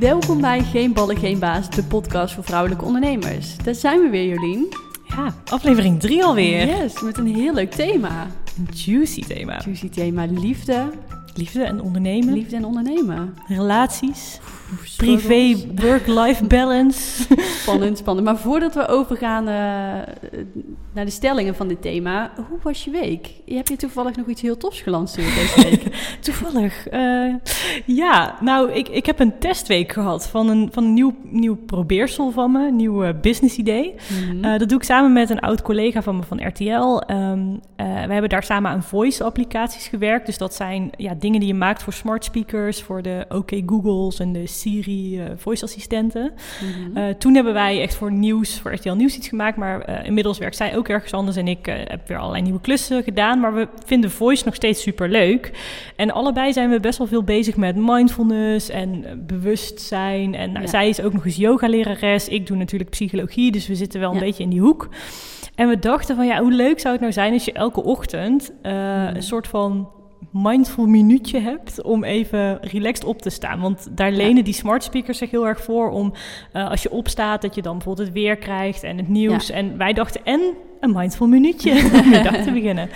Welkom bij Geen Ballen, Geen Baas, de podcast voor vrouwelijke ondernemers. Daar zijn we weer, Jolien. Ja, aflevering 3 alweer. Yes, met een heel leuk thema. Een juicy thema. Juicy thema liefde. Liefde en ondernemen. Liefde en ondernemen. Relaties. Privé, work-life balance. Spannend, spannend. Maar voordat we overgaan uh, naar de stellingen van dit thema, hoe was je week? Heb je toevallig nog iets heel tofs gelanceerd deze week? toevallig? Uh, ja, nou, ik, ik heb een testweek gehad van een, van een nieuw, nieuw probeersel van me, een nieuw uh, business idee. Mm -hmm. dat doe ik samen met een oud collega van me van RTL. Um, we hebben daar samen aan voice applicaties gewerkt. Dus dat zijn ja, dingen die je maakt voor smart speakers, voor de OK Googles en de Siri voice assistenten. Mm -hmm. uh, toen hebben wij echt voor nieuws, voor RTL Nieuws iets gemaakt. Maar inmiddels werkt zij ook ergens anders en ik heb weer allerlei nieuwe klussen gedaan. Maar we vinden voice nog steeds super leuk. En allebei zijn we best wel veel bezig met mindfulness en bewustzijn. En nou, ja. zij is ook nog eens yoga-lerares. Ik doe natuurlijk psychologie, dus we zitten wel een ja. beetje in die hoek. En we dachten van ja, hoe leuk zou het nou zijn als je elke ochtend mm. een soort van mindful minuutje hebt om even relaxed op te staan. Want daar lenen ja. die smart speakers zich heel erg voor om uh, als je opstaat dat je dan bijvoorbeeld het weer krijgt en het nieuws. Ja. En wij dachten en een mindful minuutje om je dag te beginnen.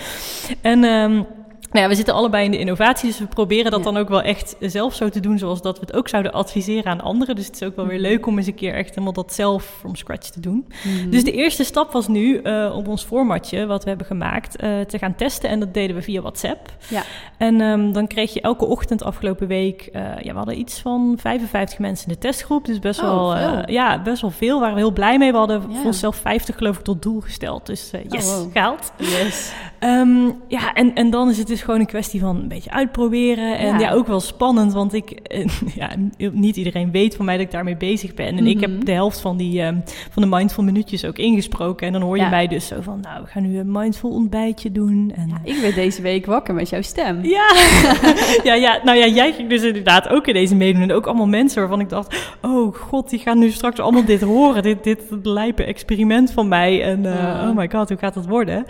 En um, nou ja, we zitten allebei in de innovatie, dus we proberen dat ja. dan ook wel echt zelf zo te doen, zoals dat we het ook zouden adviseren aan anderen. Dus het is ook wel weer leuk om eens een keer echt helemaal dat zelf from scratch te doen. Mm. Dus de eerste stap was nu uh, op ons formatje, wat we hebben gemaakt, uh, te gaan testen. En dat deden we via WhatsApp. Ja. En um, dan kreeg je elke ochtend afgelopen week, uh, ja, we hadden iets van 55 mensen in de testgroep. Dus best, oh, wel, ja, best wel veel. Waren we heel blij mee. We hadden voor onszelf 50 geloof ik tot doel gesteld. Dus yes, oh, wow. gehaald. Yes. Um, ja, en, en dan is het dus gewoon een kwestie van een beetje uitproberen. En ja, ja ook wel spannend, want ik, ja, niet iedereen weet van mij dat ik daarmee bezig ben. En mm -hmm. ik heb de helft van, die, um, van de mindful minuutjes ook ingesproken. En dan hoor je ja. mij dus zo van, nou, we gaan nu een mindful ontbijtje doen. En, ja, ik werd deze week wakker met jouw stem. Ja. ja, ja, nou ja, jij ging dus inderdaad ook in deze meedoen. En ook allemaal mensen waarvan ik dacht, oh god, die gaan nu straks allemaal dit horen. Dit, dit lijpe experiment van mij. En uh, oh my god, hoe gaat dat worden?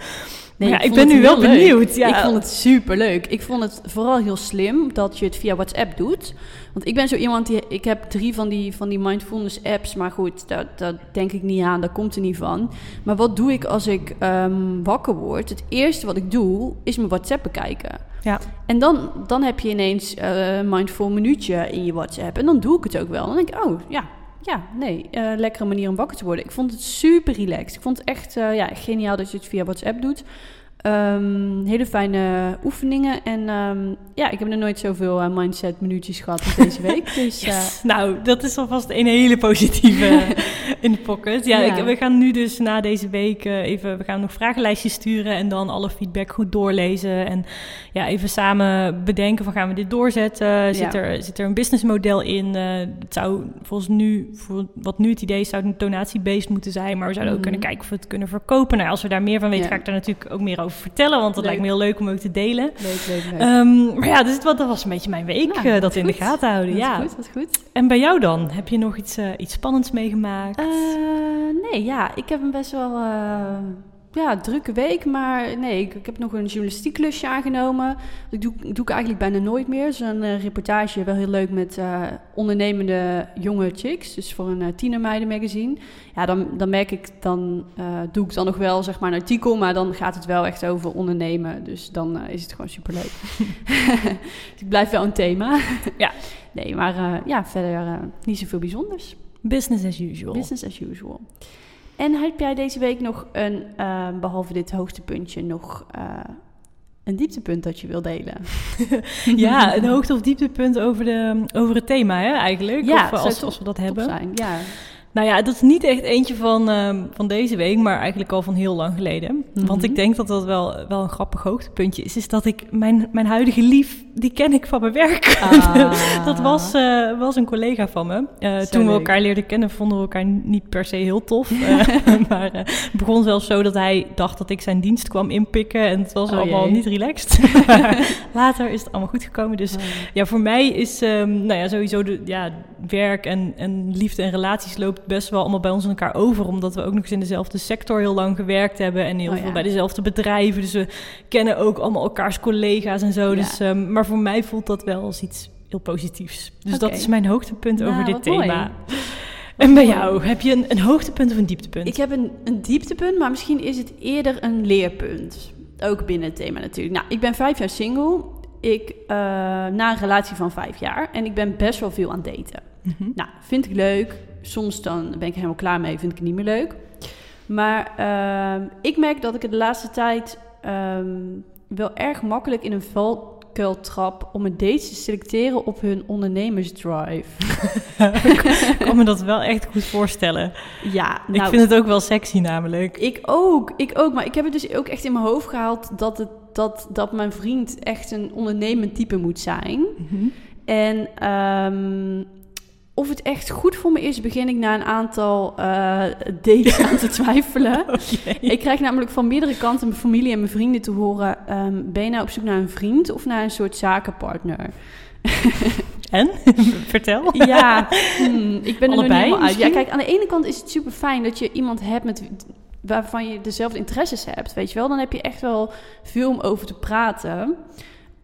Nee, ja, ik, ik ben nu wel benieuwd. Ja. Ik vond het super leuk. Ik vond het vooral heel slim dat je het via WhatsApp doet. Want ik ben zo iemand die. Ik heb drie van die, van die mindfulness apps. Maar goed, daar, daar denk ik niet aan. Daar komt er niet van. Maar wat doe ik als ik um, wakker word? Het eerste wat ik doe is mijn WhatsApp bekijken. Ja. En dan, dan heb je ineens uh, een mindful minuutje in je WhatsApp. En dan doe ik het ook wel. Dan denk ik, oh ja, ja, nee, uh, lekkere manier om wakker te worden. Ik vond het super relaxed. Ik vond het echt uh, ja, geniaal dat je het via WhatsApp doet. Um, hele fijne oefeningen. En um, ja, ik heb nog nooit zoveel uh, mindset minuutjes gehad als deze week. Dus, yes. Nou, dat is alvast een hele positieve in de pocket. Ja, ja. Ik, we gaan nu dus na deze week uh, even... We gaan nog vragenlijstjes sturen en dan alle feedback goed doorlezen. En ja, even samen bedenken van gaan we dit doorzetten? Zit, ja. er, zit er een businessmodel in? Het zou volgens nu, voor wat nu het idee is, zou een donatiebeest moeten zijn. Maar we zouden mm. ook kunnen kijken of we het kunnen verkopen. Nou, als we daar meer van weten, ga ik daar natuurlijk ook meer over vertellen, want dat leuk. lijkt me heel leuk om ook te delen. Leuk, leuk, leuk. Um, maar ja, dus dat was een beetje mijn week, nou, uh, dat in de gaten houden. Dat ja, goed, dat is goed. En bij jou dan? Heb je nog iets, uh, iets spannends meegemaakt? Uh, nee, ja, ik heb een best wel ja, drukke week, maar nee, ik, ik heb nog een journalistiek klusje aangenomen. Dat doe, doe ik eigenlijk bijna nooit meer. Zo'n uh, reportage, wel heel leuk met uh, ondernemende jonge chicks. Dus voor een uh, tienermeiden magazine. Ja, dan, dan merk ik, dan doe ik dan nog wel zeg maar een artikel, maar dan gaat het wel echt over ondernemen. Dus dan is het gewoon superleuk. dus ik blijf wel een thema. ja. Nee, maar ja, verder niet zoveel bijzonders. Business as usual. Business as usual. En heb jij deze week nog een, uh, behalve dit hoogtepuntje, nog uh, een dieptepunt dat je wil delen? ja, een hoogte- of dieptepunt over, de, over het thema, hè, eigenlijk? Ja, of, als, als we dat hebben. Zijn, ja. Nou ja, dat is niet echt eentje van, uh, van deze week, maar eigenlijk al van heel lang geleden. Mm-hmm. Want ik denk dat dat wel, wel een grappig hoogtepuntje is. Is dat ik mijn, mijn huidige lief, die ken ik van mijn werk. Ah. dat was, uh, was een collega van me. Uh, toen leuk. we elkaar leerden kennen, vonden we elkaar niet per se heel tof. maar het begon zelfs zo dat hij dacht dat ik zijn dienst kwam inpikken. En het was oh, allemaal jee. niet relaxed. later is het allemaal goed gekomen. Dus oh. ja, voor mij is um, nou ja, sowieso de, ja, werk en, en liefde en relaties loopt best wel allemaal bij ons in elkaar over. Omdat we ook nog eens in dezelfde sector heel lang gewerkt hebben. En heel oh, veel ja. bij dezelfde bedrijven. Dus we kennen ook allemaal elkaars collega's en zo. Ja. Dus, um, maar voor mij voelt dat wel als iets heel positiefs. Dus dat is mijn hoogtepunt Nou, over dit wat mooi. thema. En bij jou, heb je een, een hoogtepunt of een dieptepunt? Ik heb een, een dieptepunt, maar misschien is het eerder een leerpunt. Ook binnen het thema natuurlijk. Nou, ik ben vijf jaar single. Ik, eh, na een relatie van vijf jaar. En ik ben best wel veel aan het daten. Mhm. Nou, vind ik leuk. Soms dan ben ik helemaal klaar mee, vind ik het niet meer leuk. Maar ehm, ik merk dat ik het de laatste tijd ehm, wel erg makkelijk in een valkuil trap om mijn dates te selecteren op hun ondernemersdrive. ik kan me dat wel echt goed voorstellen. Ja, ik nou, vind het ook wel sexy namelijk. Ik ook, ik ook. Maar ik heb het dus ook echt in mijn hoofd gehaald dat, het, dat, dat mijn vriend echt een ondernemend type moet zijn. Mhm. En ehm, of het echt goed voor me is, begin ik na een aantal dates aan te twijfelen. Ik krijg namelijk van meerdere kanten, mijn familie en mijn vrienden te horen... ehm, ben je nou op zoek naar een vriend of naar een soort zakenpartner? En? Vertel. Ja, hmm, ik ben er nog niet uit. Ja, kijk, aan de ene kant is het super fijn dat je iemand hebt met, waarvan je dezelfde interesses hebt, weet je wel. Dan heb je echt wel veel om over te praten.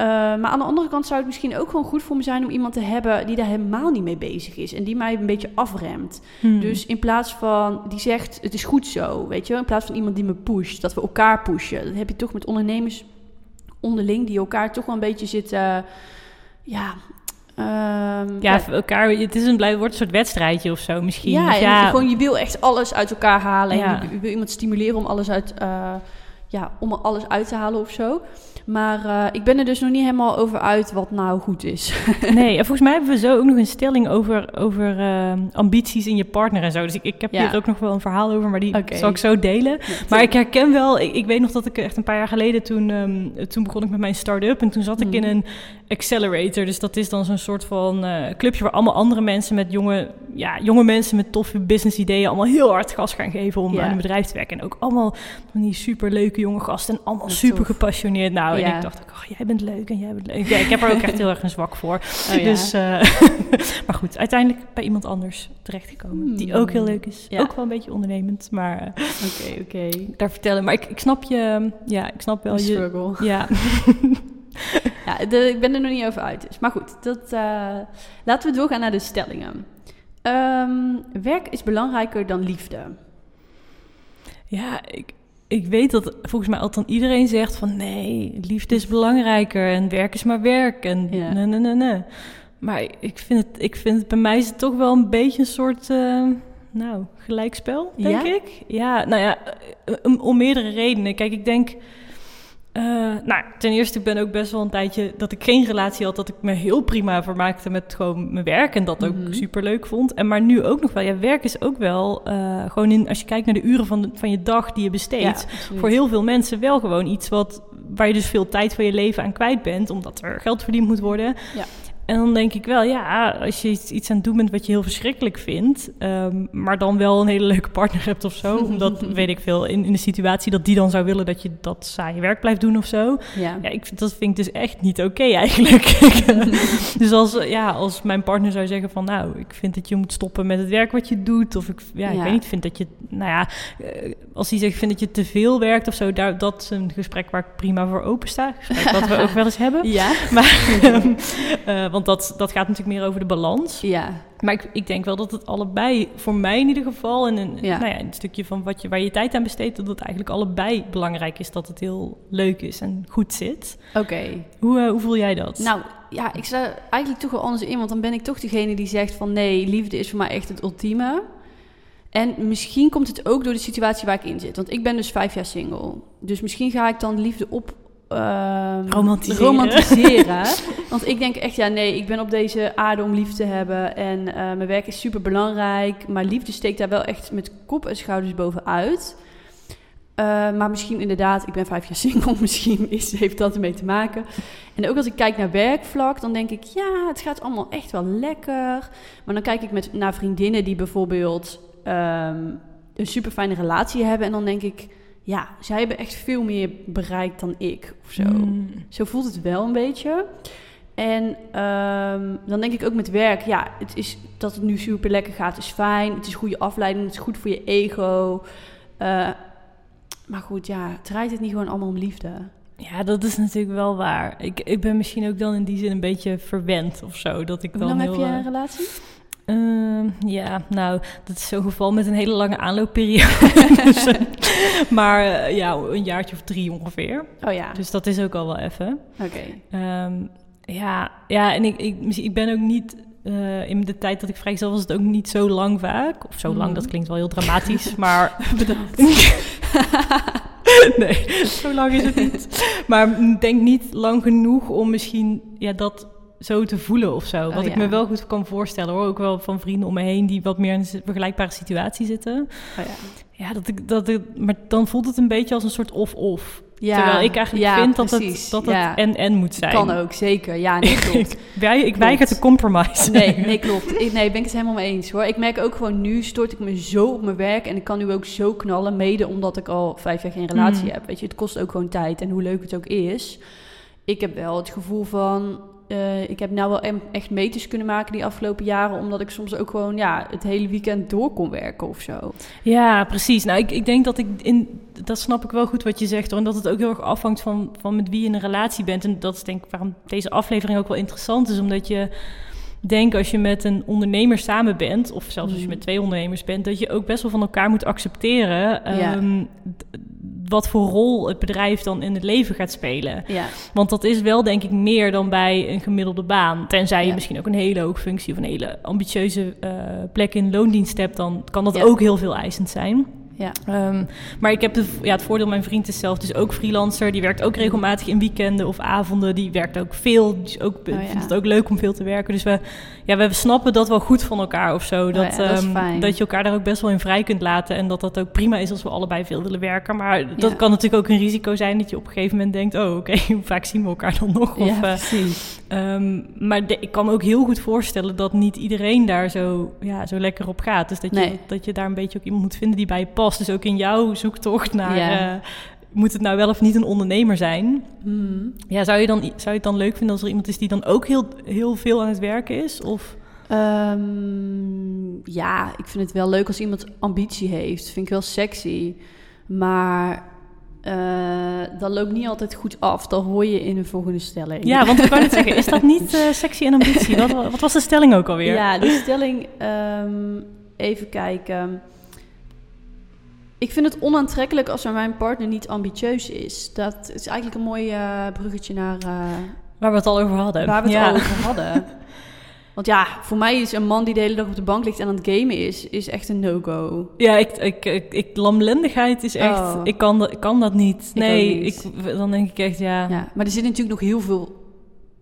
Eh, maar aan de andere kant zou het misschien ook gewoon goed voor me zijn om iemand te hebben die daar helemaal niet mee bezig is en die mij een beetje afremt. Hmm. Dus in plaats van die zegt het is goed zo, weet je wel, in plaats van iemand die me pusht, dat we elkaar pushen. Dat heb je toch met ondernemers onderling die elkaar toch wel een beetje zitten, ja. ehm, ja, elkaar, het is een, blij- wordt een soort wedstrijdje of zo misschien. ja, en ja, gewoon je wil echt alles uit elkaar halen. Ja. En je, je wil iemand stimuleren om alles uit, eh, ja, om er alles uit te halen of zo. Maar eh, ik ben er dus nog niet helemaal over uit wat nou goed is. Nee, en volgens mij hebben we zo ook nog een stelling over, over eh, ambities in je partner en zo. Dus ik, ik heb Ja. hier ook nog wel een verhaal over, maar die zal ik zo delen. Maar ik herken wel, ik, ik weet nog dat ik echt een paar jaar geleden toen, ehm, toen begon ik met mijn start-up. En toen zat ik Mhm. in een accelerator. Dus dat is dan zo'n soort van eh, clubje waar allemaal andere mensen met jonge, ja, jonge mensen met toffe business ideeën allemaal heel hard gas gaan geven om Ja. aan een bedrijf te werken. En ook allemaal van die super leuke jonge gasten en allemaal super tof. gepassioneerd. Nou, en Ja. ik dacht ook, oh, jij bent leuk en jij bent leuk. Ja, ik heb er ook echt heel erg een zwak voor. Oh. Dus, eh, maar goed, uiteindelijk bij iemand anders terechtgekomen. Die ook heel leuk is. Ja. Ook wel een beetje ondernemend, maar eh, Oké, oké. daar vertellen. Maar ik, ik snap je, ja, ik snap wel je. Ja, Ja, de- ik ben er nog niet over uit. Dus. Maar goed, dat, eh, laten we doorgaan naar de stellingen. Ehm, werk is belangrijker dan liefde. ja ik, ik weet dat volgens mij altijd iedereen zegt van nee, liefde is belangrijker en werk is maar werk en Ja. nee, nee, nee, nee. Maar ik vind het, ik vind het bij mij is het toch wel een beetje een soort, eh, nou, gelijkspel, denk Ja? ik. Ja, nou ja, eh, om, om meerdere redenen. Kijk, ik denk, eh, nou, ten eerste, ik ben ook best wel een tijdje dat ik geen relatie had, dat ik me heel prima vermaakte met gewoon mijn werk en dat ook Mhm. super leuk vond. En maar nu ook nog wel, ja, werk is ook wel eh, gewoon in, als je kijkt naar de uren van, de, van je dag die je besteedt, voor heel veel mensen wel gewoon iets wat, waar je dus veel tijd van je leven aan kwijt bent, omdat er geld verdiend moet worden. Ja. En dan denk ik wel, ja, als je iets, iets aan het doen bent wat je heel verschrikkelijk vindt, ehm, maar dan wel een hele leuke partner hebt of zo, omdat, weet ik veel, in, in de situatie dat die dan zou willen dat je dat saaie werk blijft doen of zo. Ja. Ja, ik, dat vind ik dus echt niet oké eigenlijk. dus als, ja, als mijn partner zou zeggen van, nou, ik vind dat je moet stoppen met het werk wat je doet, of ik, ja, ik Ja. weet niet, vind dat je, nou ja, eh, als hij zegt, vind dat je te veel werkt of zo, daar, dat is een gesprek waar ik prima voor open sta. Gesprek wat we ook wel eens hebben. Ja. Maar, eh, want dat, dat gaat natuurlijk meer over de balans. Ja. Maar ik, ik denk wel dat het allebei, voor mij in ieder geval, en een, Ja. nou ja, een stukje van wat je, waar je tijd aan besteedt, dat het eigenlijk allebei belangrijk is dat het heel leuk is en goed zit. Oké. Hoe, eh, hoe voel jij dat? Nou, ja, ik sta eigenlijk toch wel anders in. Want dan ben ik toch degene die zegt van... nee, liefde is voor mij echt het ultieme. En misschien komt het ook door de situatie waar ik in zit. Want ik ben dus vijf jaar single. Dus misschien ga ik dan liefde op... ehm, Romantiseren. romantiseren. Want ik denk echt, ja, nee, ik ben op deze aarde om lief te hebben. En eh, mijn werk is super belangrijk. Maar liefde steekt daar wel echt met kop en schouders bovenuit. Eh, maar misschien inderdaad, ik ben vijf jaar single, misschien is, heeft dat ermee te maken. En ook als ik kijk naar werkvlak, dan denk ik, ja, het gaat allemaal echt wel lekker. Maar dan kijk ik met, naar vriendinnen die bijvoorbeeld ehm, een super fijne relatie hebben. En dan denk ik, ja, zij hebben echt veel meer bereikt dan ik of zo. Mm. Zo voelt het wel een beetje. En ehm, dan denk ik ook met werk, ja, het is, dat het nu super lekker gaat, is fijn. Het is goede afleiding, het is goed voor je ego. Eh, maar goed, ja, draait het niet gewoon allemaal om liefde? Ja, dat is natuurlijk wel waar. Ik, ik ben misschien ook dan in die zin een beetje verwend of zo. Dat ik Hoe dan lang heel, heb je eh, een relatie? Ehm, ja, nou, dat is zo'n geval met een hele lange aanloopperiode. Dus, maar eh, ja, een jaartje of drie ongeveer. Oh ja, Dus dat is ook al wel even. oké. Ehm, ja, ja, en ik, ik, misschien- ik ben ook niet... eh, in de tijd dat ik vrijgezel was het ook niet zo lang vaak. Of zo lang, Mhm. dat klinkt wel heel dramatisch. maar Bedankt. nee, zo lang is het niet. Maar ik denk niet lang genoeg om misschien ja, dat zo te voelen of zo. Oh, Wat ik me wel goed kan voorstellen hoor. Ook wel van vrienden om me heen die wat meer in een vergelijkbare situatie zitten. Oh ja. Ja, dat ik, dat ik, maar dan voelt het een beetje als een soort of-of. Ja, Terwijl ik eigenlijk ja, vind dat precies. het, dat het Ja. en-en moet zijn. Kan ook, zeker. Ja, nee, klopt. ik, wij, ik weiger te compromise. Nee, nee, klopt. Ik, nee, ben ik het helemaal mee eens hoor. Ik merk ook gewoon nu stort ik me zo op mijn werk en ik kan nu ook zo knallen, mede omdat ik al vijf jaar geen relatie Mm. heb. Weet je, het kost ook gewoon tijd en hoe leuk het ook is. Ik heb wel het gevoel van, eh, ik heb nou wel echt meters kunnen maken die afgelopen jaren, omdat ik soms ook gewoon ja, het hele weekend door kon werken of zo. Ja, precies. Nou, ik, ik denk dat ik in. Dat snap ik wel goed wat je zegt hoor. En dat het ook heel erg afhangt van, van met wie je in een relatie bent. En dat is denk ik waarom deze aflevering ook wel interessant is. Omdat je denkt als je met een ondernemer samen bent, of zelfs als je Mhm. met twee ondernemers bent, dat je ook best wel van elkaar moet accepteren. Ehm, wat voor rol het bedrijf dan in het leven gaat spelen. Ja, Want dat is wel, denk ik, meer dan bij een gemiddelde baan. Tenzij je Ja. misschien ook een hele hoge functie of een hele ambitieuze eh, plek in loondienst hebt, dan kan dat Ja. ook heel veel eisend zijn. Ja, Ehm, maar ik heb de, ja, het voordeel, mijn vriend is zelf dus ook freelancer. Die werkt ook regelmatig in weekenden of avonden. Die werkt ook veel. Die is ook, Oh, vindt het ook leuk om veel te werken. Dus we, ja, we snappen dat wel goed van elkaar of zo. Dat, Oh dat ehm, dat je elkaar daar ook best wel in vrij kunt laten. En dat dat ook prima is als we allebei veel willen werken. Maar dat kan natuurlijk ook een risico zijn dat je op een gegeven moment denkt... oh, oké, hoe vaak zien we elkaar dan nog? ja Of, eh, precies. Ehm, maar de- ik kan me ook heel goed voorstellen dat niet iedereen daar zo, ja, zo lekker op gaat. Dus dat je, Nee. dat je daar een beetje ook iemand moet vinden die bij je past. Dus ook in jouw zoektocht naar... Ja. eh, moet het nou wel of niet een ondernemer zijn? Mhm. Ja, zou je, dan, zou je het dan leuk vinden als er iemand is die dan ook heel, heel veel aan het werken is? Of... Ehm, ja, ik vind het wel leuk als iemand ambitie heeft. Vind ik wel sexy. Maar eh, dat loopt niet altijd goed af. Dat hoor je in de volgende stelling. Ja, want ik wou net zeggen, is dat niet eh, sexy en ambitie? Wat, wat was de stelling ook alweer? Ja, de stelling... ehm, even kijken. Ik vind het onaantrekkelijk als mijn partner niet ambitieus is. Dat is eigenlijk een mooi eh, bruggetje naar eh, Waar we het al over hadden. waar we het ja. al over hadden. Want ja, voor mij is een man die de hele dag op de bank ligt en aan het gamen is, is echt een no-go. Ja, ik, ik, ik, ik- lamlendigheid is echt... Oh. Ik, kan dat, ik kan dat niet. Nee, niet. Ik, dan denk ik echt, ja... Ja, maar er zit natuurlijk nog heel veel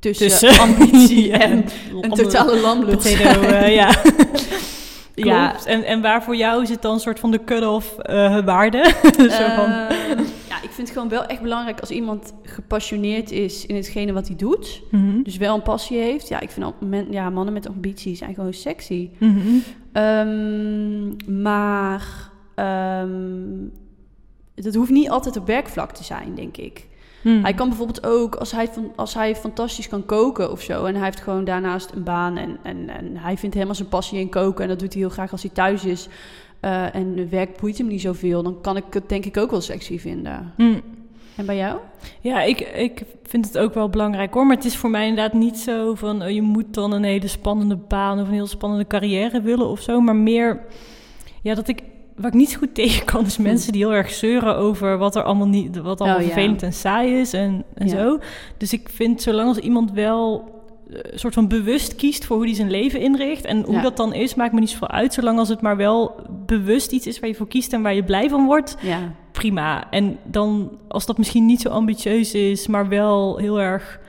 tussen, Tussen. ambitie Ja, en een totale lamlul. Eh, ja. En, en waar voor jou zit dan een soort van de cut-off eh, waarde? Zo van, Ehm, ja, ik vind het gewoon wel echt belangrijk als iemand gepassioneerd is in hetgene wat hij doet. Mhm. Dus wel een passie heeft. Ja, ik vind al- men, ja, mannen met ambitie zijn gewoon sexy. Mhm. Ehm, maar ehm, het hoeft niet altijd op werkvlak te zijn, denk ik. Mhm. Hij kan bijvoorbeeld ook, als hij, als hij fantastisch kan koken of zo... en hij heeft gewoon daarnaast een baan en, en, en hij vindt helemaal zijn passie in koken... en dat doet hij heel graag als hij thuis is... eh, en werk boeit hem niet zoveel... dan kan ik het denk ik ook wel sexy vinden. Mhm. En bij jou? Ja, ik, ik vind het ook wel belangrijk hoor. Maar het is voor mij inderdaad niet zo van... oh, je moet dan een hele spannende baan of een heel spannende carrière willen of zo. Maar meer... Ja, dat ik... Wat ik niet zo goed tegen kan, is mensen die heel erg zeuren over wat er allemaal niet, wat allemaal Oh, ja. vervelend en saai is en, en Ja. zo. Dus ik vind, zolang als iemand wel eh, een soort van bewust kiest voor hoe hij zijn leven inricht en hoe Ja. dat dan is, maakt me niet zoveel uit. Zolang als het maar wel bewust iets is waar je voor kiest en waar je blij van wordt, Ja, prima. En dan, als dat misschien niet zo ambitieus is, maar wel heel erg,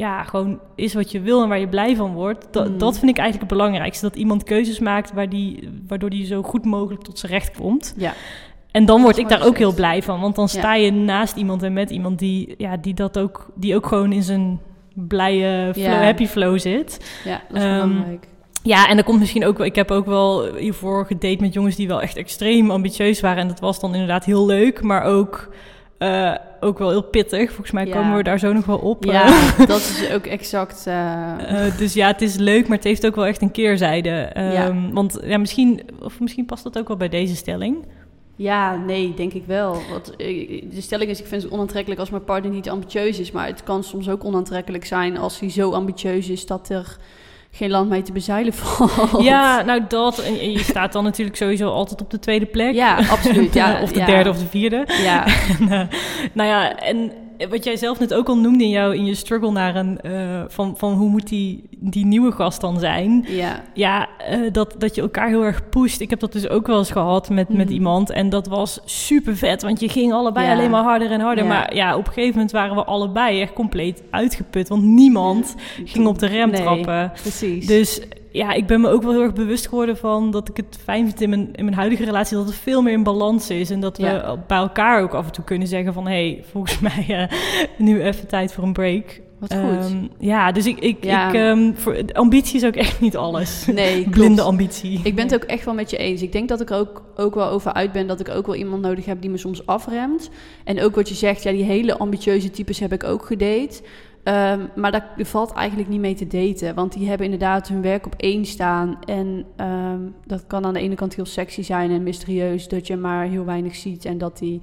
ja, gewoon is wat je wil en waar je blij van wordt. Dat, Mm. dat vind ik eigenlijk het belangrijkste. Dat iemand keuzes maakt waar die, waardoor die zo goed mogelijk tot zijn recht komt. ja. En dan word ik daar ook heel blij van. Want dan sta je naast iemand en met iemand die, ja, die dat ook, die ook gewoon in zijn blije, flow, Ja. happy flow zit. ja dat is Ehm, belangrijk. Ja, en er komt misschien ook wel. Ik heb ook wel hiervoor gedate met jongens die wel echt extreem ambitieus waren. En dat was dan inderdaad heel leuk, maar ook, eh, ook wel heel pittig. Volgens mij Ja. komen we daar zo nog wel op. Ja, eh. dat is ook exact... eh, dus ja, het is leuk, maar het heeft ook wel echt een keerzijde. Ehm, Ja. Want ja, misschien, of misschien past dat ook wel bij deze stelling. Ja, nee, denk ik wel. Want, eh, de stelling is, ik vind het onaantrekkelijk als mijn partner niet ambitieus is. Maar het kan soms ook onaantrekkelijk zijn als hij zo ambitieus is dat er geen land mee te bezeilen valt. Ja, nou dat. En je staat dan natuurlijk sowieso altijd op de tweede plek. Ja, absoluut. Ja, of de ja. derde of de vierde. Ja, En, eh, nou ja, en wat jij zelf net ook al noemde in, jou, in je struggle naar een... eh, van, van hoe moet die, die nieuwe gast dan zijn? ja. Ja, eh, dat, dat je elkaar heel erg pusht. Ik heb dat dus ook wel eens gehad met, met Mhm. iemand. En dat was super vet, want je ging allebei Ja. alleen maar harder en harder. Ja. Maar ja, op een gegeven moment waren we allebei echt compleet uitgeput. Want niemand ging op de rem Nee, trappen. Precies. Dus ja, ik ben me ook wel heel erg bewust geworden van dat ik het fijn vind in mijn, in mijn huidige relatie dat het veel meer in balans is. En dat we Ja. bij elkaar ook af en toe kunnen zeggen van hé, hey, volgens mij eh, nu even tijd voor een break. Wat goed. Ehm, ja, dus ik, ik, Ja. ik voor, ambitie is ook echt niet alles. nee. Blinde ambitie. Ik ben het ook echt wel met je eens. Ik denk dat ik er ook, ook wel over uit ben dat ik ook wel iemand nodig heb die me soms afremt. En ook wat je zegt, ja, die hele ambitieuze types heb ik ook gedate. Ehm, maar daar valt eigenlijk niet mee te daten. Want die hebben inderdaad hun werk op één staan. En ehm, dat kan aan de ene kant heel sexy zijn en mysterieus. Dat je maar heel weinig ziet. En dat die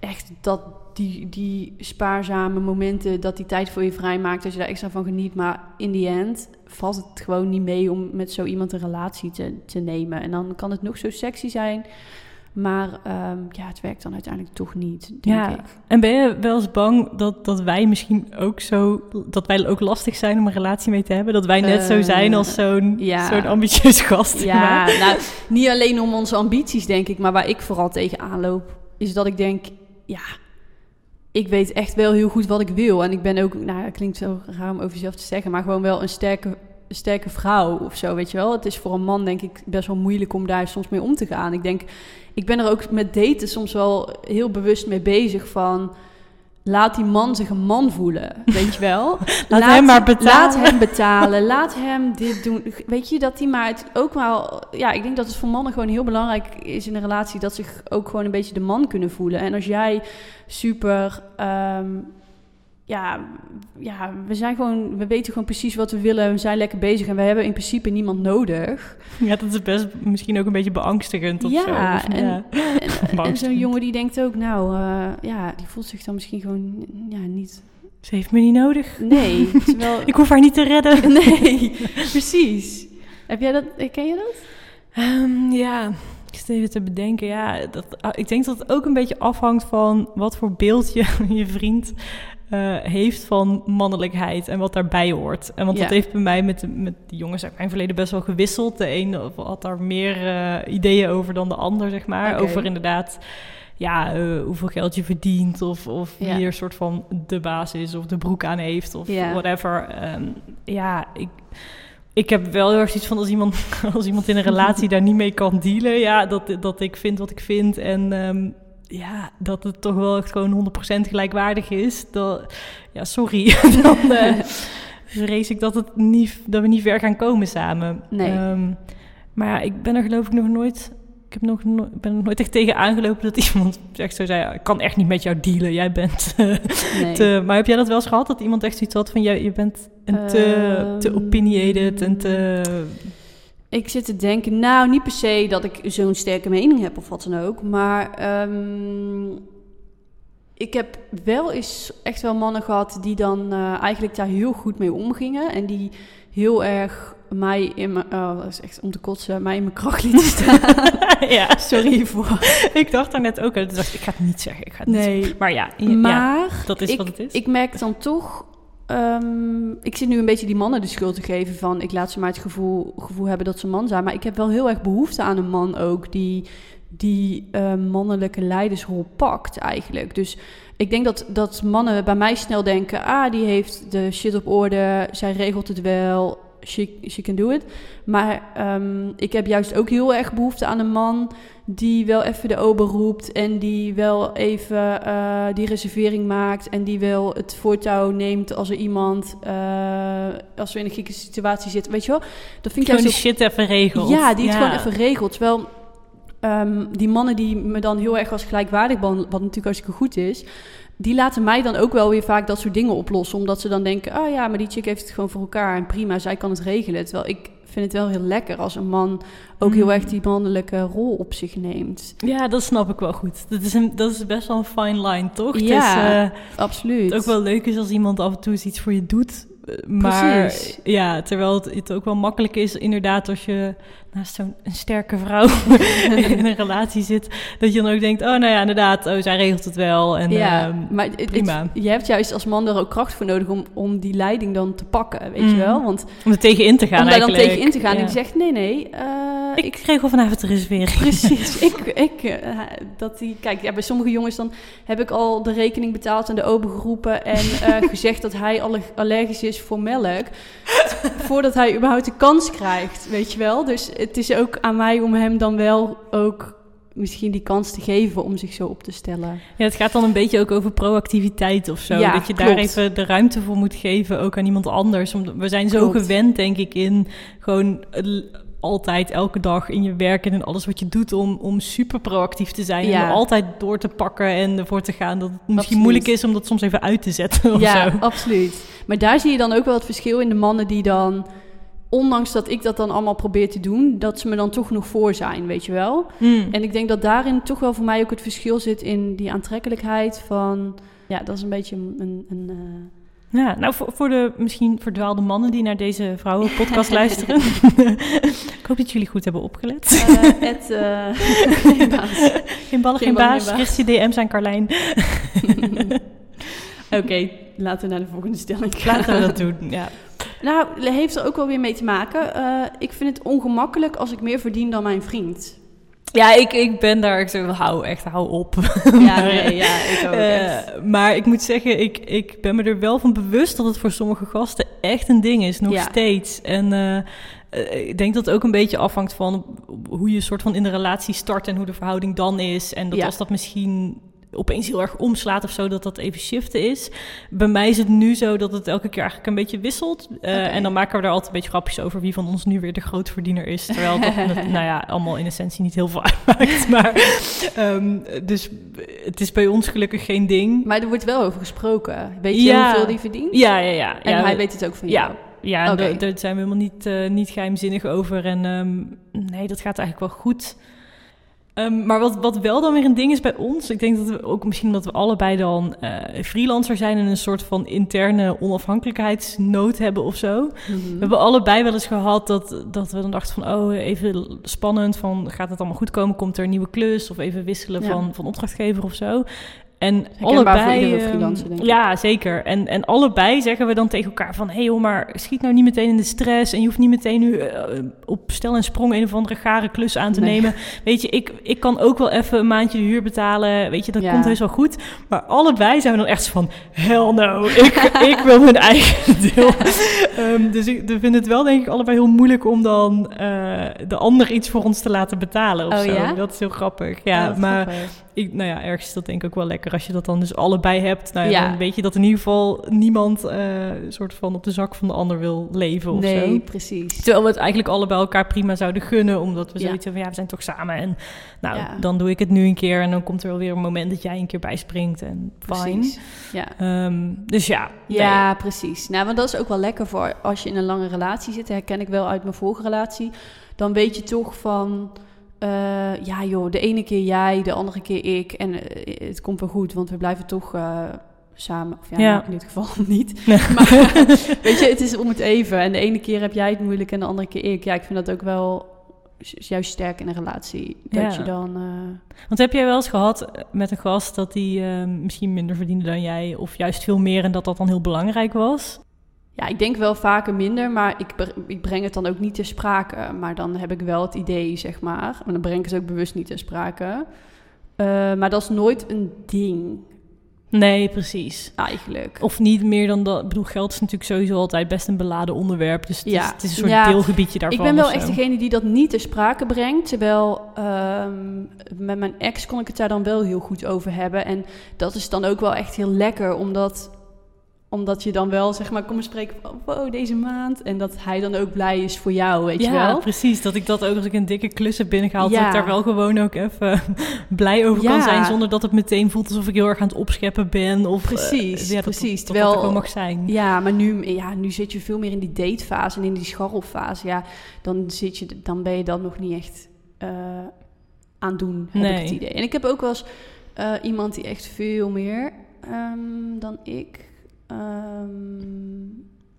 echt dat die, die spaarzame momenten, dat die tijd voor je vrijmaakt. Dat je daar extra van geniet. Maar in die end valt het gewoon niet mee om met zo iemand een relatie te, te nemen. En dan kan het nog zo sexy zijn. Maar ehm, ja, het werkt dan uiteindelijk toch niet, denk Ja. ik. En ben je wel eens bang dat, dat wij misschien ook zo, dat wij ook lastig zijn om een relatie mee te hebben? Dat wij net zo Eh, zijn als zo'n ja. zo'n ambitieus gast. Ja, nou, niet alleen om onze ambities, denk ik. Maar waar ik vooral tegenaan loop, is dat ik denk... Ja, ik weet echt wel heel goed wat ik wil. En ik ben ook, nou, het klinkt zo raar om over jezelf te zeggen... maar gewoon wel een sterke, sterke vrouw of zo, weet je wel. Het is voor een man, denk ik, best wel moeilijk om daar soms mee om te gaan. Ik denk, ik ben er ook met daten soms wel heel bewust mee bezig van... Laat die man zich een man voelen, weet je wel? Laat hem maar betalen. Laat hem betalen. laat hem dit doen. Weet je, dat hij maar het ook wel... Ja, ik denk dat het voor mannen gewoon heel belangrijk is in een relatie... dat zich ook gewoon een beetje de man kunnen voelen. En als jij super... ehm, ja, ja, we zijn gewoon... We weten gewoon precies wat we willen. We zijn lekker bezig en we hebben in principe niemand nodig. Ja, dat is best misschien ook een beetje beangstigend of Ja, zo. Of, en- ja. En, en zo'n jongen die denkt ook... Nou, eh, ja, die voelt zich dan misschien gewoon... Ja, niet... Ze heeft me niet nodig. Nee, terwijl... Ik hoef haar niet te redden. Nee, precies. Heb jij dat... Ken je dat? Ehm, ja, ik zit even te bedenken. Ja, dat, ah, ik denk dat het ook een beetje afhangt van wat voor beeld je, je vriend eh, heeft van mannelijkheid en wat daarbij hoort. En want dat heeft bij mij met de, met de jongens uit mijn verleden best wel gewisseld. De een had daar meer eh, ideeën over dan de ander, zeg maar. Over inderdaad, ja, eh, hoeveel geld je verdient of, of Ja. wie er soort van de baas is of de broek aan heeft of Ja. whatever. Ehm, ja, ik... Ik heb wel heel erg zoiets van als iemand, als iemand in een relatie daar niet mee kan dealen, ja, dat, dat ik vind wat ik vind en ehm, ja, dat het toch wel echt gewoon 100% gelijkwaardig is. Dat, ja, sorry. Dan eh, vrees ik dat, het niet, dat we niet ver gaan komen samen. Nee. Ehm, maar ja, ik ben er geloof ik nog nooit. Ik heb nog no- ben er nooit echt tegen aangelopen dat iemand echt zo zei: Ik kan echt niet met jou dealen. Jij bent. eh, Nee. te, maar heb jij dat wel eens gehad? Dat iemand echt zoiets had van: jij, Je bent een te, te Ehm, opinionated en te. Ik zit te denken, nou, niet per se dat ik zo'n sterke mening heb of wat dan ook. Maar ehm, ik heb wel eens echt wel mannen gehad die dan eh, eigenlijk daar heel goed mee omgingen. En die heel erg mij in mijn, oh, dat is echt om te kotsen, mij in mijn kracht lieten staan. ja, Sorry hiervoor. ik dacht daar net ook aan. Toen dacht ik: Ik ga het niet zeggen. Ik ga het niet Nee. zeggen. Maar ja, ja, ja, Maar dat is ik, wat het is. ik merk dan toch. Ehm, ik zit nu een beetje die mannen de schuld te geven van. Ik laat ze maar het gevoel, gevoel hebben dat ze man zijn. Maar ik heb wel heel erg behoefte aan een man ook die die eh, mannelijke leidersrol pakt eigenlijk. Dus ik denk dat, dat mannen bij mij snel denken... ah, die heeft de shit op orde, zij regelt het wel, she, she can do it. Maar ehm, ik heb juist ook heel erg behoefte aan een man... die wel even de ober roept en die wel even eh, die reservering maakt... en die wel het voortouw neemt als er iemand... eh, als we in een gekke situatie zitten, weet je wel? Dat vind ik Gewoon juist die shit even regelt. ja, die het gewoon even regelt. Terwijl ehm, die mannen die me dan heel erg als gelijkwaardig behandelen, wat natuurlijk hartstikke goed is, die laten mij dan ook wel weer vaak dat soort dingen oplossen. Omdat ze dan denken, oh ja, maar die chick heeft het gewoon voor elkaar en prima, zij kan het regelen. Terwijl ik vind het wel heel lekker als een man ook heel Mm. erg die mannelijke rol op zich neemt. Ja, dat snap ik wel goed. Dat is, een, dat is best wel een fine line, toch? Ja, eh, Absoluut. het ook wel leuk is als iemand af en toe eens iets voor je doet. eh, Maar Precies. ja, terwijl het, het ook wel makkelijk is, inderdaad, als je naast zo'n sterke vrouw in een relatie zit, dat je dan ook denkt, oh nou ja, inderdaad, oh, zij regelt het wel. En, ja, ehm, maar het- prima. je hebt juist als man er ook kracht voor nodig om, om die leiding dan te pakken, weet Mm. je wel? Want om er tegen in te gaan om daar dan tegen in te gaan Ja. en die zegt, nee, nee, eh, ik, ik regel vanavond de reservering. Precies. ik, ik, eh, dat die, kijk, ja, bij sommige jongens dan heb ik al de rekening betaald en de open geroepen en eh, gezegd dat hij alle- allergisch is voor melk. Voordat hij überhaupt de kans krijgt, weet je wel. Dus het is ook aan mij om hem dan wel ook misschien die kans te geven om zich zo op te stellen. Ja, het gaat dan een beetje ook over proactiviteit of zo. Ja, dat je daar even de ruimte voor moet geven, ook aan iemand anders. We zijn zo Klopt. gewend, denk ik, in gewoon altijd, elke dag in je werk en in alles wat je doet om, om super proactief te zijn. Ja. En altijd door te pakken en ervoor te gaan. Dat het misschien Absoluut. moeilijk is om dat soms even uit te zetten of ja, zo. absoluut. Maar daar zie je dan ook wel het verschil in de mannen die dan, ondanks dat ik dat dan allemaal probeer te doen, dat ze me dan toch nog voor zijn, weet je wel. Hmm. En ik denk dat daarin toch wel voor mij ook het verschil zit in die aantrekkelijkheid van... Ja, dat is een beetje een... een, eh, Ja, nou voor, voor de misschien verdwaalde mannen die naar deze vrouwenpodcast luisteren. ik hoop dat jullie goed hebben opgelet. Ed, eh, geen baas. Geen ballen, Geen geen ballen, baas. baas. Je DM's aan Carlijn. Oké, laten we naar de volgende stelling gaan. Laten we dat doen, ja. Nou, heeft er ook wel weer mee te maken. Eh, ik vind het ongemakkelijk als ik meer verdien dan mijn vriend. Ja, ik, ik ben daar, ik zeg, hou echt, hou op. Ja, Maar, nee, ja, ik ook eh, echt. maar ik moet zeggen, ik, ik ben me er wel van bewust dat het voor sommige gasten echt een ding is, nog Ja. steeds. En eh, ik denk dat het ook een beetje afhangt van hoe je soort van in de relatie start en hoe de verhouding dan is. En dat Ja. als dat misschien opeens heel erg omslaat of zo, dat dat even shiften is. Bij mij is het nu zo dat het elke keer eigenlijk een beetje wisselt. Eh. En dan maken we er altijd een beetje grapjes over wie van ons nu weer de grootverdiener is. Terwijl dat, nou ja, allemaal in essentie niet heel veel uitmaakt. Maar, ehm, dus het is bij ons gelukkig geen ding. Maar er wordt wel over gesproken. Weet je Ja. hoeveel die verdient? Ja, ja, ja. En ja, hij weet het ook van ja. jou. Ja, da- daar zijn we helemaal niet, eh, niet geheimzinnig over. En ehm, nee, dat gaat eigenlijk wel goed. Ehm, maar wat, wat wel dan weer een ding is bij ons, ik denk dat we ook misschien omdat we allebei dan eh, freelancer zijn en een soort van interne onafhankelijkheidsnood hebben of zo. Mhm. We hebben allebei wel eens gehad dat, dat we dan dachten van, oh, even spannend, van gaat het allemaal goed komen? Komt er een nieuwe klus? Of even wisselen Ja. van, van opdrachtgever of zo. En voor allebei... iedere ehm, freelancer, denk ik. Ja, zeker. En, en allebei zeggen we dan tegen elkaar van... hé hey joh, maar schiet nou niet meteen in de stress... en je hoeft niet meteen nu eh, op stel en sprong... een of andere gare klus aan te Nee. nemen. Weet je, ik, ik kan ook wel even een maandje de huur betalen. Weet je, dat Ja. komt heus wel goed. Maar allebei zijn we dan echt van... hell no, ik, ik wil mijn eigen deel. Ehm, dus ik we vinden het wel denk ik allebei heel moeilijk... om dan eh, de ander iets voor ons te laten betalen of Oh, zo. ja? Dat is heel grappig. Ja, maar grappig. ik, nou ja, ergens is dat denk ik ook wel lekker als je dat dan dus allebei hebt. Nou ja, dan weet je dat in ieder geval niemand eh soort van op de zak van de ander wil leven of Nee, zo. precies. Terwijl we het eigenlijk allebei elkaar prima zouden gunnen, omdat we Ja. zoiets van ja, we zijn toch samen. En nou, Ja. dan doe ik het nu een keer en dan komt er wel weer een moment dat jij een keer bijspringt en fijn. Ja. Ehm, dus ja, nee. Ja, precies. Nou, want dat is ook wel lekker voor als je in een lange relatie zit. Herken ik wel uit mijn vorige relatie. Dan weet je toch van... eh, ja joh, de ene keer jij, de andere keer ik. En eh, het komt wel goed, want we blijven toch eh, samen. Of ja, Ja. nou, in dit geval niet. Nee. Maar weet je, het is om het even. En de ene keer heb jij het moeilijk en de andere keer ik. Ja, ik vind dat ook wel ju- juist sterk in een relatie. Dat Ja. je dan... Want heb jij wel eens gehad eh, met een gast dat die misschien minder verdiende dan jij, of juist veel meer en dat dat dan heel belangrijk was? Ja, ik denk wel vaker minder, maar ik, ik breng het dan ook niet ter sprake. Maar dan heb ik wel het idee, zeg maar. Maar dan breng ik het ook bewust niet ter sprake. Eh, maar dat is nooit een ding, Nee, precies. eigenlijk. Of niet meer dan dat. Ik bedoel, geld is natuurlijk sowieso altijd best een beladen onderwerp. Dus het, is, Ja. het is een soort Ja. deelgebiedje daarvan. ik ben wel echt degene die dat niet ter sprake brengt. Terwijl ehm, met mijn ex kon ik het daar dan wel heel goed over hebben. En dat is dan ook wel echt heel lekker, omdat omdat je dan wel, zeg maar, kom spreken van, wow, deze maand. En dat hij dan ook blij is voor jou, weet ja, je wel? precies. Dat ik dat ook als ik een dikke klus heb binnengehaald, Ja. dat ik daar wel gewoon ook even blij over kan Ja. zijn. Zonder dat het meteen voelt alsof ik heel erg aan het opscheppen ben. Of, eh, Precies, ja, dat, precies. Dat, Terwijl- dat ook mag zijn. Ja, maar nu, ja, nu zit je veel meer in die datefase en in die scharrelfase. Ja, dan, zit je, dan ben je dat nog niet echt eh, aan doen, heb ik het idee. En ik heb ook wel eens eh, iemand die echt veel meer ehm, dan ik... ehm,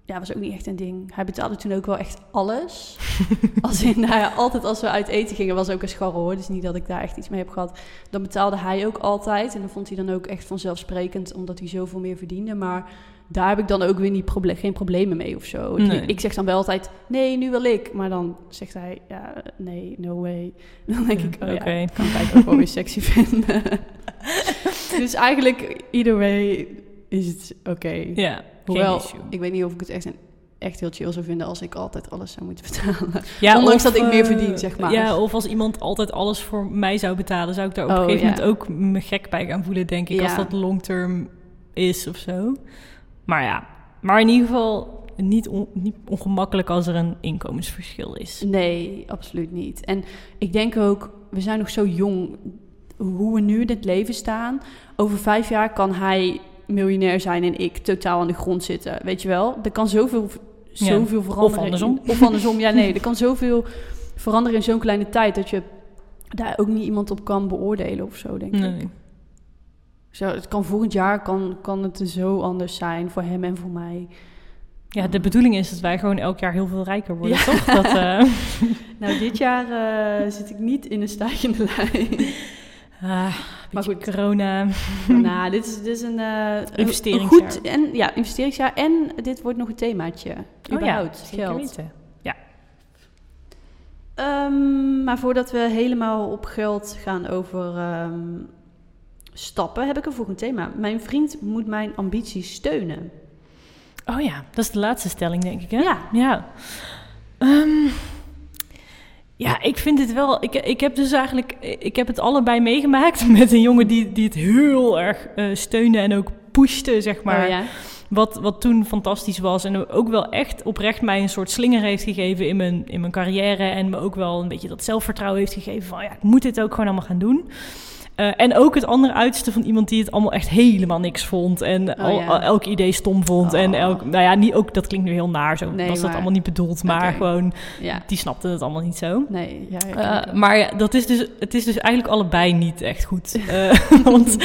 ja, was ook niet echt een ding. Hij betaalde toen ook wel echt alles. als in, nou ja, altijd als we uit eten gingen, was ook een scharrel hoor. Dus niet dat ik daar echt iets mee heb gehad. Dan betaalde hij ook altijd. En dan vond hij dan ook echt vanzelfsprekend, omdat hij zoveel meer verdiende. Maar daar heb ik dan ook weer niet proble geen problemen mee of zo. Ik- Nee. Ik zeg dan wel altijd, nee, nu wil ik. Maar dan zegt hij, ja, nee, no way. Dan denk ik, oh Oké. ja, kan ik eigenlijk ook wel weer sexy vinden. dus eigenlijk, either way, is het oké. Ja, Hoewel, ik weet niet of ik het echt, een, echt heel chill zou vinden als ik altijd alles zou moeten betalen. Ja, Ondanks of, dat ik meer eh, verdien, zeg maar. Ja, of als iemand altijd alles voor mij zou betalen, zou ik daar op een Oh, gegeven ja. moment ook me gek bij gaan voelen, denk ik. Ja. Als dat long-term is of zo. Maar ja, maar in ieder geval niet, on- niet ongemakkelijk als er een inkomensverschil is. Nee, absoluut niet. En ik denk ook, we zijn nog zo jong. Hoe we nu in het leven staan. Over vijf jaar kan hij miljonair zijn en ik totaal aan de grond zitten. Weet je wel? Er kan zoveel, zoveel veranderen. Of andersom. Of andersom, ja nee. Er kan zoveel veranderen in zo'n kleine tijd... dat je daar ook niet iemand op kan beoordelen of zo, denk ik. Nee. Zo, het kan volgend jaar kan, kan het zo anders zijn voor hem en voor mij. Ja, de bedoeling is dat wij gewoon elk jaar heel veel rijker worden, Ja. toch? Dat, eh, Nou, dit jaar eh, zit ik niet in een stijgende lijn. Ah, Maar goed. corona. nou, dit is, dit is een, een- Investeringsjaar. Een goed, en, ja, investeringsjaar. En dit wordt nog een themaatje. Überhaupt, zeker geld. weten. Ehm, maar voordat we helemaal op geld gaan over ehm, stappen, heb ik een volgend thema. Mijn vriend moet mijn ambities steunen. Oh ja, dat is de laatste stelling, denk ik, hè? Ja. Ja. Ehm, ja, ik vind het wel... Ik, ik heb dus eigenlijk... Ik heb het allebei meegemaakt met een jongen die, die het heel erg eh, steunde en ook pushte, zeg maar. Oh, ja. Wat, wat toen fantastisch was. En ook wel echt oprecht mij een soort slinger heeft gegeven in mijn, in mijn carrière. En me ook wel een beetje dat zelfvertrouwen heeft gegeven van ja, ik moet dit ook gewoon allemaal gaan doen. Eh, en ook het andere uiterste van iemand die het allemaal echt helemaal niks vond. En Oh, al, ja. elk idee stom vond. En Oh. elk, nou ja, niet, ook, dat klinkt nu heel naar, zo Nee, was dat allemaal niet bedoeld. Maar gewoon, ja. die snapte het allemaal niet zo. Nee, ja. Eh, wel. maar ja, dat is dus, het is dus eigenlijk allebei niet echt goed. Eh, want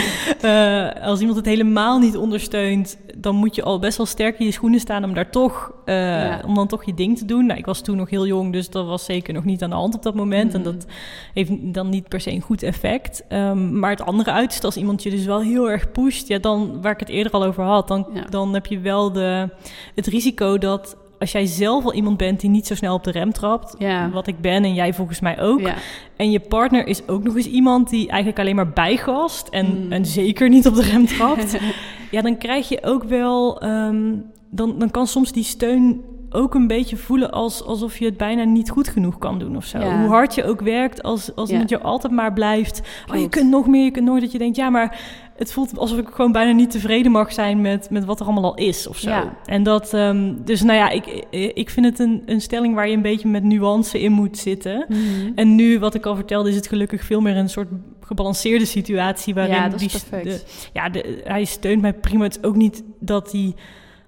als iemand het helemaal niet ondersteunt, dan moet je al best wel sterk in je schoenen staan om daar toch, Ja. om dan toch je ding te doen. Nou, ik was toen nog heel jong, dus dat was zeker nog niet aan de hand op dat moment. En Mhm. dat heeft dan niet per se een goed effect. Maar het andere uiterste, als iemand je dus wel heel erg pusht, ja, dan, waar ik het eerder al over had, dan, Ja. dan heb je wel de, het risico dat als jij zelf al iemand bent die niet zo snel op de rem trapt, Ja. wat ik ben en jij volgens mij ook, Ja. en je partner is ook nog eens iemand die eigenlijk alleen maar bijgast en, Mm. en zeker niet op de rem trapt. ja, dan krijg je ook wel, ehm, dan, dan kan soms die steun ook een beetje voelen als, alsof je het bijna niet goed genoeg kan doen of zo. Ja. Hoe hard je ook werkt, als, als Ja. iemand je altijd maar blijft. Oh, je kunt nog meer, je kunt nooit dat je denkt, ja, maar het voelt alsof ik gewoon bijna niet tevreden mag zijn met, met wat er allemaal al is of zo. Ja. En dat, ehm, dus nou ja, ik, ik vind het een, een stelling waar je een beetje met nuance in moet zitten. Mhm. En nu, wat ik al vertelde, is het gelukkig veel meer een soort gebalanceerde situatie waarin ja, dat is die, perfect. de- ja, de, hij steunt mij prima. Het is ook niet dat hij,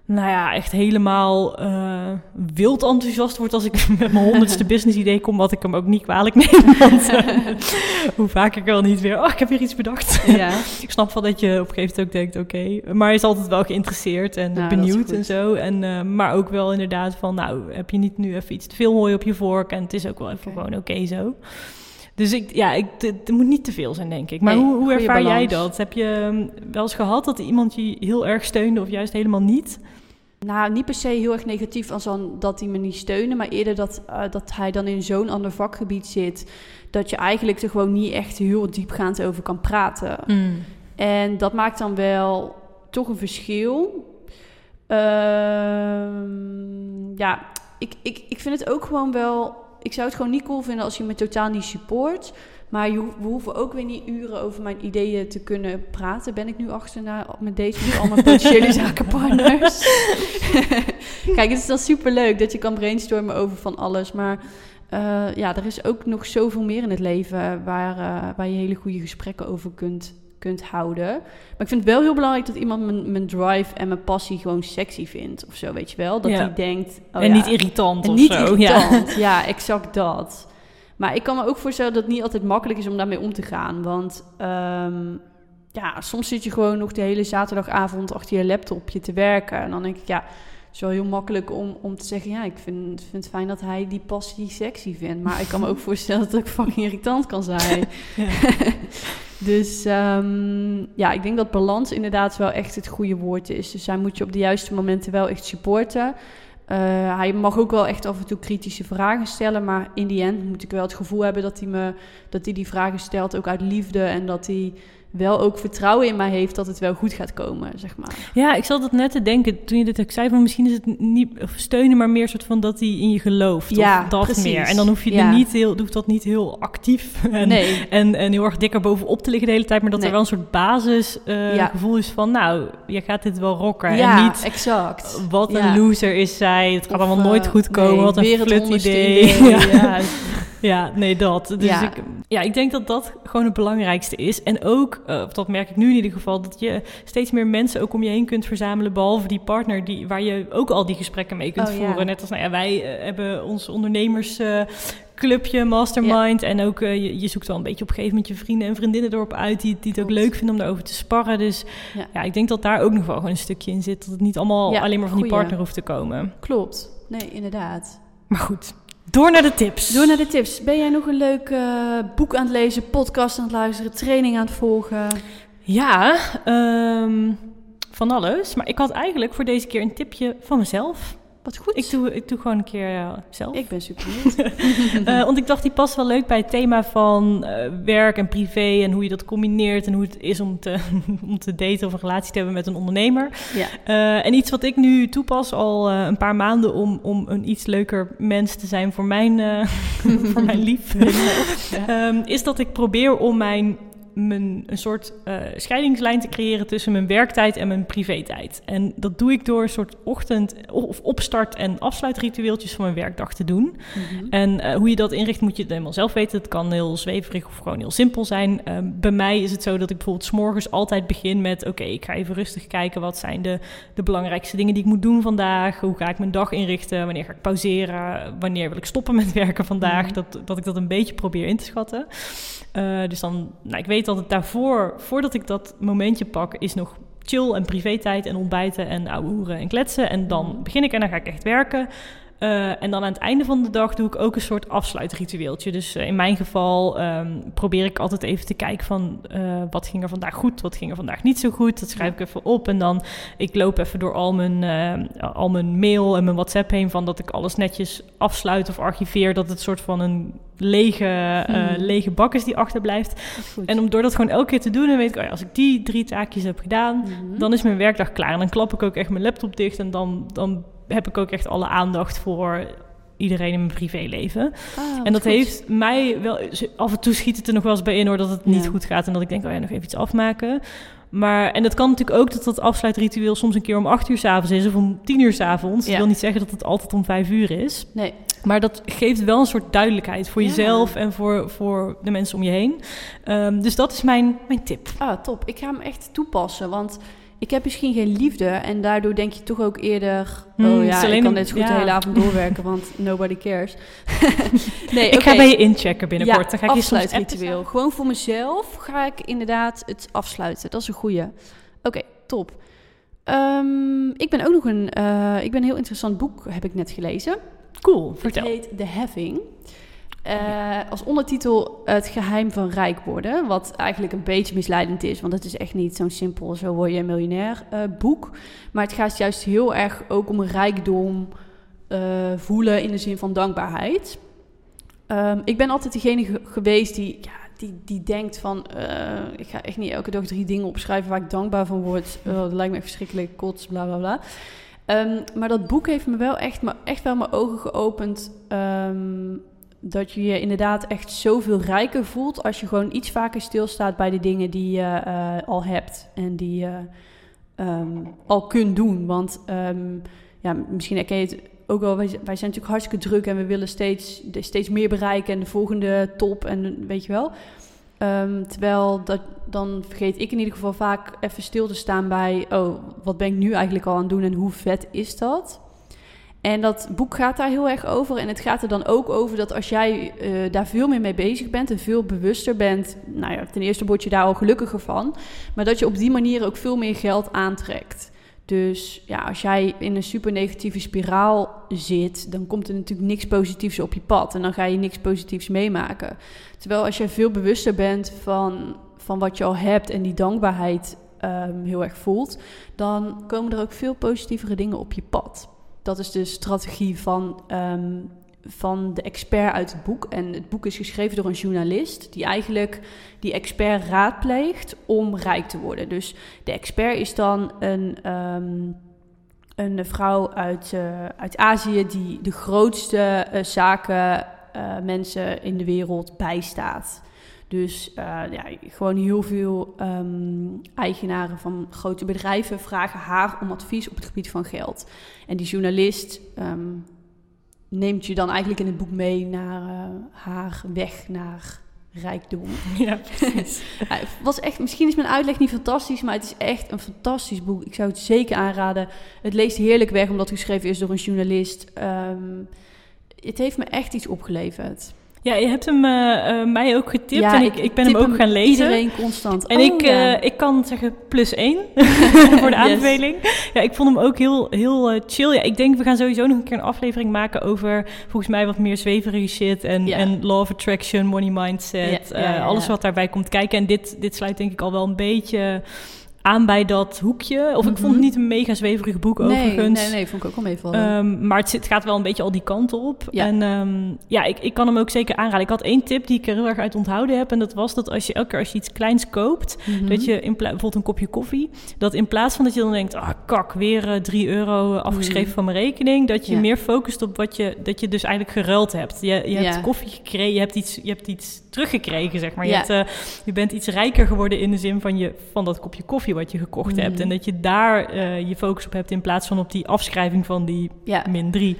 nou ja, echt helemaal eh, wild enthousiast wordt als ik met mijn honderdste business idee kom, wat ik hem ook niet kwalijk neem. Want eh, hoe vaak ik wel niet weer, oh, ik heb weer iets bedacht. ja. ik snap wel dat je op een gegeven moment ook denkt, oké, maar hij is altijd wel geïnteresseerd en Nou, benieuwd en zo. En, eh, maar ook wel inderdaad van, nou, heb je niet nu even iets te veel hooi op je vork en het is ook wel even gewoon oké zo. Dus ik, ja, ik, het, moet niet te veel zijn, denk ik. Maar Nee, hoe, hoe ervaar jij dat? Heb je hm, wel eens gehad dat iemand je heel erg steunde of juist helemaal niet? Nou, niet per se heel erg negatief als dan dat hij me niet steunen, maar eerder dat, eh, dat hij dan in zo'n ander vakgebied zit, dat je eigenlijk er gewoon niet echt heel diepgaand over kan praten. En dat maakt dan wel toch een verschil. Ehm, ja, ik, ik, ik vind het ook gewoon wel. Ik zou het gewoon niet cool vinden als je me totaal niet support. Maar je, we hoeven ook weer niet uren over mijn ideeën te kunnen praten. Ben ik nu achter na, met deze met al mijn potentiële zakenpartners. Kijk, het is dan super leuk dat je kan brainstormen over van alles. Maar uh, ja, er is ook nog zoveel meer in het leven waar, uh, waar je hele goede gesprekken over kunt, kunt houden. Maar ik vind het wel heel belangrijk dat iemand mijn, mijn drive en mijn passie gewoon sexy vindt. Of zo, weet je wel. Dat Ja. hij denkt... oh en ja, niet irritant en of niet zo. irritant. Ja. exact dat. Maar ik kan me ook voorstellen dat het niet altijd makkelijk is om daarmee om te gaan. Want ehm, ja, soms zit je gewoon nog de hele zaterdagavond achter je laptopje te werken. En dan denk ik, ja, het is wel heel makkelijk om, om te zeggen... ja, ik vind, vind het fijn dat hij die passie sexy vindt. Maar ik kan me ook voorstellen dat het ook fucking irritant kan zijn. Dus ehm, ja, ik denk dat balans inderdaad wel echt het goede woord is. Dus hij moet je op de juiste momenten wel echt supporten. Eh, hij mag ook wel echt af en toe kritische vragen stellen. Maar in die end moet ik wel het gevoel hebben dat hij, me, dat hij die vragen stelt ook uit liefde. En dat hij wel ook vertrouwen in mij heeft dat het wel goed gaat komen, zeg maar. Ja, ik zat dat net te denken toen je dit ook zei. Van misschien is het niet steunen, maar meer soort van dat hij in je gelooft. Ja, of dat precies. meer. En dan hoef je Ja. er niet heel, hoeft dat niet heel actief en, Nee, en, en heel erg dikker bovenop te liggen de hele tijd. Maar dat Nee. er wel een soort basis eh, Ja. gevoel is van, nou, je gaat dit wel rocken. ja, en niet exact. wat een loser is zij. Het gaat Of, allemaal nooit eh, goed komen. nee, wat een flut idee, Ja. Ja. Nee, dat. Dus Ja. Ik, ja, ik denk dat dat gewoon het belangrijkste is. En ook, eh, dat merk ik nu in ieder geval, dat je steeds meer mensen ook om je heen kunt verzamelen, behalve die partner die, waar je ook al die gesprekken mee kunt Oh, ja. voeren. Net als nou ja, wij eh, hebben ons ondernemersclubje, mastermind. En ook eh, je, je zoekt wel een beetje op een gegeven moment je vrienden en vriendinnen erop uit die, die het ook leuk vinden om daarover te sparren. Dus Ja. ik denk dat daar ook nog wel gewoon een stukje in zit. Dat het niet allemaal alleen maar van die partner hoeft te komen. Klopt. Nee, inderdaad. Maar goed, door naar de tips. Door naar de tips. Ben jij nog een leuk eh, boek aan het lezen, podcast aan het luisteren, training aan het volgen? Ja, ehm, van alles. Maar ik had eigenlijk voor deze keer een tipje van mezelf. Wat goed. Ik doe, ik doe gewoon een keer eh, zelf. Ik ben super benieuwd. Eh, want ik dacht, die past wel leuk bij het thema van eh, werk en privé en hoe je dat combineert en hoe het is om te, om te daten of een relatie te hebben met een ondernemer. ja. En iets wat ik nu toepas al een paar maanden om, om een iets leuker mens te zijn voor mijn, voor mijn lief. Ja. Ehm, is dat ik probeer om mijn, mijn een soort eh, scheidingslijn te creëren tussen mijn werktijd en mijn privé-tijd. En dat doe ik door een soort ochtend- of opstart- en afsluitritueeltjes van mijn werkdag te doen. Mhm. En eh, hoe je dat inricht moet je het helemaal zelf weten. Het kan heel zweverig of gewoon heel simpel zijn. Ehm, bij mij is het zo dat ik bijvoorbeeld 's morgens altijd begin met... oké, ik ga even rustig kijken. Wat zijn de, de belangrijkste dingen die ik moet doen vandaag? Hoe ga ik mijn dag inrichten? Wanneer ga ik pauzeren? Wanneer wil ik stoppen met werken vandaag? Mhm. Dat, dat ik dat een beetje probeer in te schatten. Eh, dus dan, nou, ik weet dat het daarvoor, voordat ik dat momentje pak, is nog chill en privé-tijd en ontbijten en ouwe hoeren en kletsen. En dan Mhm. begin ik en dan ga ik echt werken. Eh, en dan aan het einde van de dag doe ik ook een soort afsluitritueeltje. Dus eh, in mijn geval ehm, probeer ik altijd even te kijken van eh, wat ging er vandaag goed, wat ging er vandaag niet zo goed. Dat schrijf ik even op en dan ik loop even door al mijn, al mijn mail en mijn WhatsApp heen van dat ik alles netjes afsluit of archiveer. Dat het soort van een lege, Hmm. lege bak is die achterblijft. En om door dat gewoon elke keer te doen, dan weet ik, oh ja, als ik die drie taakjes heb gedaan, Mhm. dan is mijn werkdag klaar. En dan klap ik ook echt mijn laptop dicht en dan, dan heb ik ook echt alle aandacht voor iedereen in mijn privéleven. Ah, en dat goed. heeft mij wel... Af en toe schiet het er nog wel eens bij in hoor, dat het niet Ja. goed gaat. En dat ik denk, oh ja, nog even iets afmaken. Maar, en het kan natuurlijk ook dat dat afsluitritueel soms een keer om acht uur s'avonds is of om tien uur s'avonds. Ja. Dat wil niet zeggen dat het altijd om vijf uur is. Nee. Maar dat geeft wel een soort duidelijkheid voor Ja. jezelf en voor, voor de mensen om je heen. Ehm, dus dat is mijn, mijn tip. Ah, top. Ik ga hem echt toepassen, want ik heb misschien geen liefde en daardoor denk je toch ook eerder... Hmm, oh het ja, ik kan zo goed ja. de hele avond doorwerken, want nobody cares. nee, Ik ga bij je inchecken binnenkort. Ja, dan ga ik afsluitritueel. Gewoon voor mezelf ga ik inderdaad het afsluiten. Dat is een goeie. Oké, top. Ehm, ik ben ook nog een... eh, ik ben een heel interessant boek, heb ik net gelezen. Cool, Het vertel. heet The Having. Eh, als ondertitel Het geheim van rijk worden. Wat eigenlijk een beetje misleidend is. Want het is echt niet zo'n simpel zo word je een miljonair eh, boek. Maar het gaat juist heel erg ook om rijkdom eh, voelen in de zin van dankbaarheid. Ehm, ik ben altijd degene ge- geweest die, ja, die, die denkt van... ik ga echt niet elke dag drie dingen opschrijven waar ik dankbaar van word. Eh, dat lijkt me verschrikkelijk, kots, bla bla bla. Ehm, maar dat boek heeft me wel echt, me, echt wel mijn ogen geopend... ehm, dat je je inderdaad echt zoveel rijker voelt als je gewoon iets vaker stilstaat bij de dingen die je eh, al hebt en die je ehm, al kunt doen. Want ehm, ja, misschien herken je het ook wel, wij, zijn natuurlijk hartstikke druk en we willen steeds, steeds meer bereiken en de volgende top en weet je wel. Ehm, terwijl dat, dan vergeet ik in ieder geval vaak even stil te staan bij, oh, wat ben ik nu eigenlijk al aan het doen en hoe vet is dat? En dat boek gaat daar heel erg over. En het gaat er dan ook over dat als jij uh, daar veel meer mee bezig bent en veel bewuster bent, nou ja, ten eerste word je daar al gelukkiger van, maar dat je op die manier ook veel meer geld aantrekt. Dus ja, als jij in een super negatieve spiraal zit, dan komt er natuurlijk niks positiefs op je pad. En dan ga je niks positiefs meemaken. Terwijl als jij veel bewuster bent van, van wat je al hebt en die dankbaarheid um, heel erg voelt, dan komen er ook veel positievere dingen op je pad. Dat is de strategie van um, van de expert uit het boek. En het boek is geschreven door een journalist die eigenlijk die expert raadpleegt om rijk te worden. Dus de expert is dan een, um, een vrouw uit, uh, uit Azië die de grootste uh, zaken uh, mensen in de wereld bijstaat. Dus ja, gewoon heel veel um, eigenaren van grote bedrijven vragen haar om advies op het gebied van geld. En die journalist um, neemt je dan eigenlijk in het boek mee naar uh, haar weg naar rijkdom. Ja, precies. was echt, misschien is mijn uitleg niet fantastisch, maar het is echt een fantastisch boek. Ik zou het zeker aanraden. Het leest heerlijk weg, omdat het geschreven is door een journalist. Um, het heeft me echt iets opgeleverd. Ja, je hebt hem uh, uh, mij ook getipt ja, en ik, ik ben hem ook gaan lezen. Iedereen constant. En oh, ik, ja. uh, ik kan zeggen plus één voor de aanbeveling. Yes. Ja, ik vond hem ook heel, heel chill. Ja, ik denk we gaan sowieso nog een keer een aflevering maken over volgens mij wat meer zweverige shit en, ja. en law of attraction, money mindset, alles wat daarbij komt kijken. En dit, dit sluit denk ik al wel een beetje aan bij dat hoekje. Of mm -hmm. ik vond het niet een mega zweverig boek nee, overigens. Nee, nee, vond ik ook wel meevallen. Um, maar het, zit, gaat wel een beetje al die kant op. Ja. En um, ja, ik, ik kan hem ook zeker aanraden. Ik had één tip die ik er heel erg uit onthouden heb. En dat was dat als je elke keer als je iets kleins koopt... Mm -hmm. dat je in bijvoorbeeld een kopje koffie... dat in plaats van dat je dan denkt... ah, kak, weer uh, 3 euro afgeschreven mm van mijn rekening... dat je ja. meer focust op wat je... dat je dus eigenlijk geruild hebt. Je, je hebt koffie gekregen, je hebt iets, je hebt iets teruggekregen, zeg maar. Je, hebt, uh, je bent iets rijker geworden in de zin van, je, van dat kopje koffie wat je gekocht hebt. En dat je daar uh, je focus op hebt in plaats van op die afschrijving van die min 3.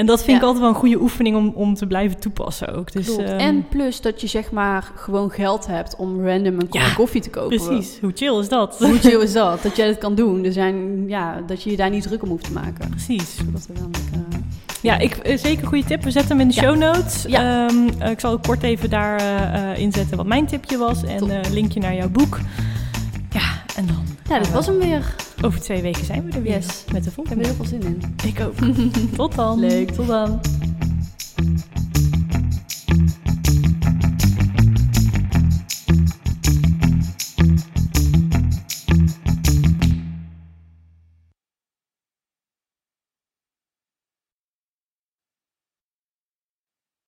En dat vind ja. ik altijd wel een goede oefening om, om te blijven toepassen ook. Dus, um, en plus dat je zeg maar gewoon geld hebt om random een kopje ja, koffie te kopen. Precies, hoe chill is dat? Hoe chill is dat? Dat jij dat kan doen. Er zijn, ja, dat je je daar niet druk om hoeft te maken. Precies. Dat dan, uh, ja, ik, uh, zeker een goede tip. We zetten hem in de ja. show notes. Ja. Um, uh, ik zal ook kort even daar uh, inzetten wat mijn tipje was. En een linkje naar jouw boek. Ja, en dan... Ja, dat was hem weer. Over twee weken zijn we er weer yes. met de volgende. Ik heb er heel veel zin in. Ik ook. tot dan. Leuk, tot dan.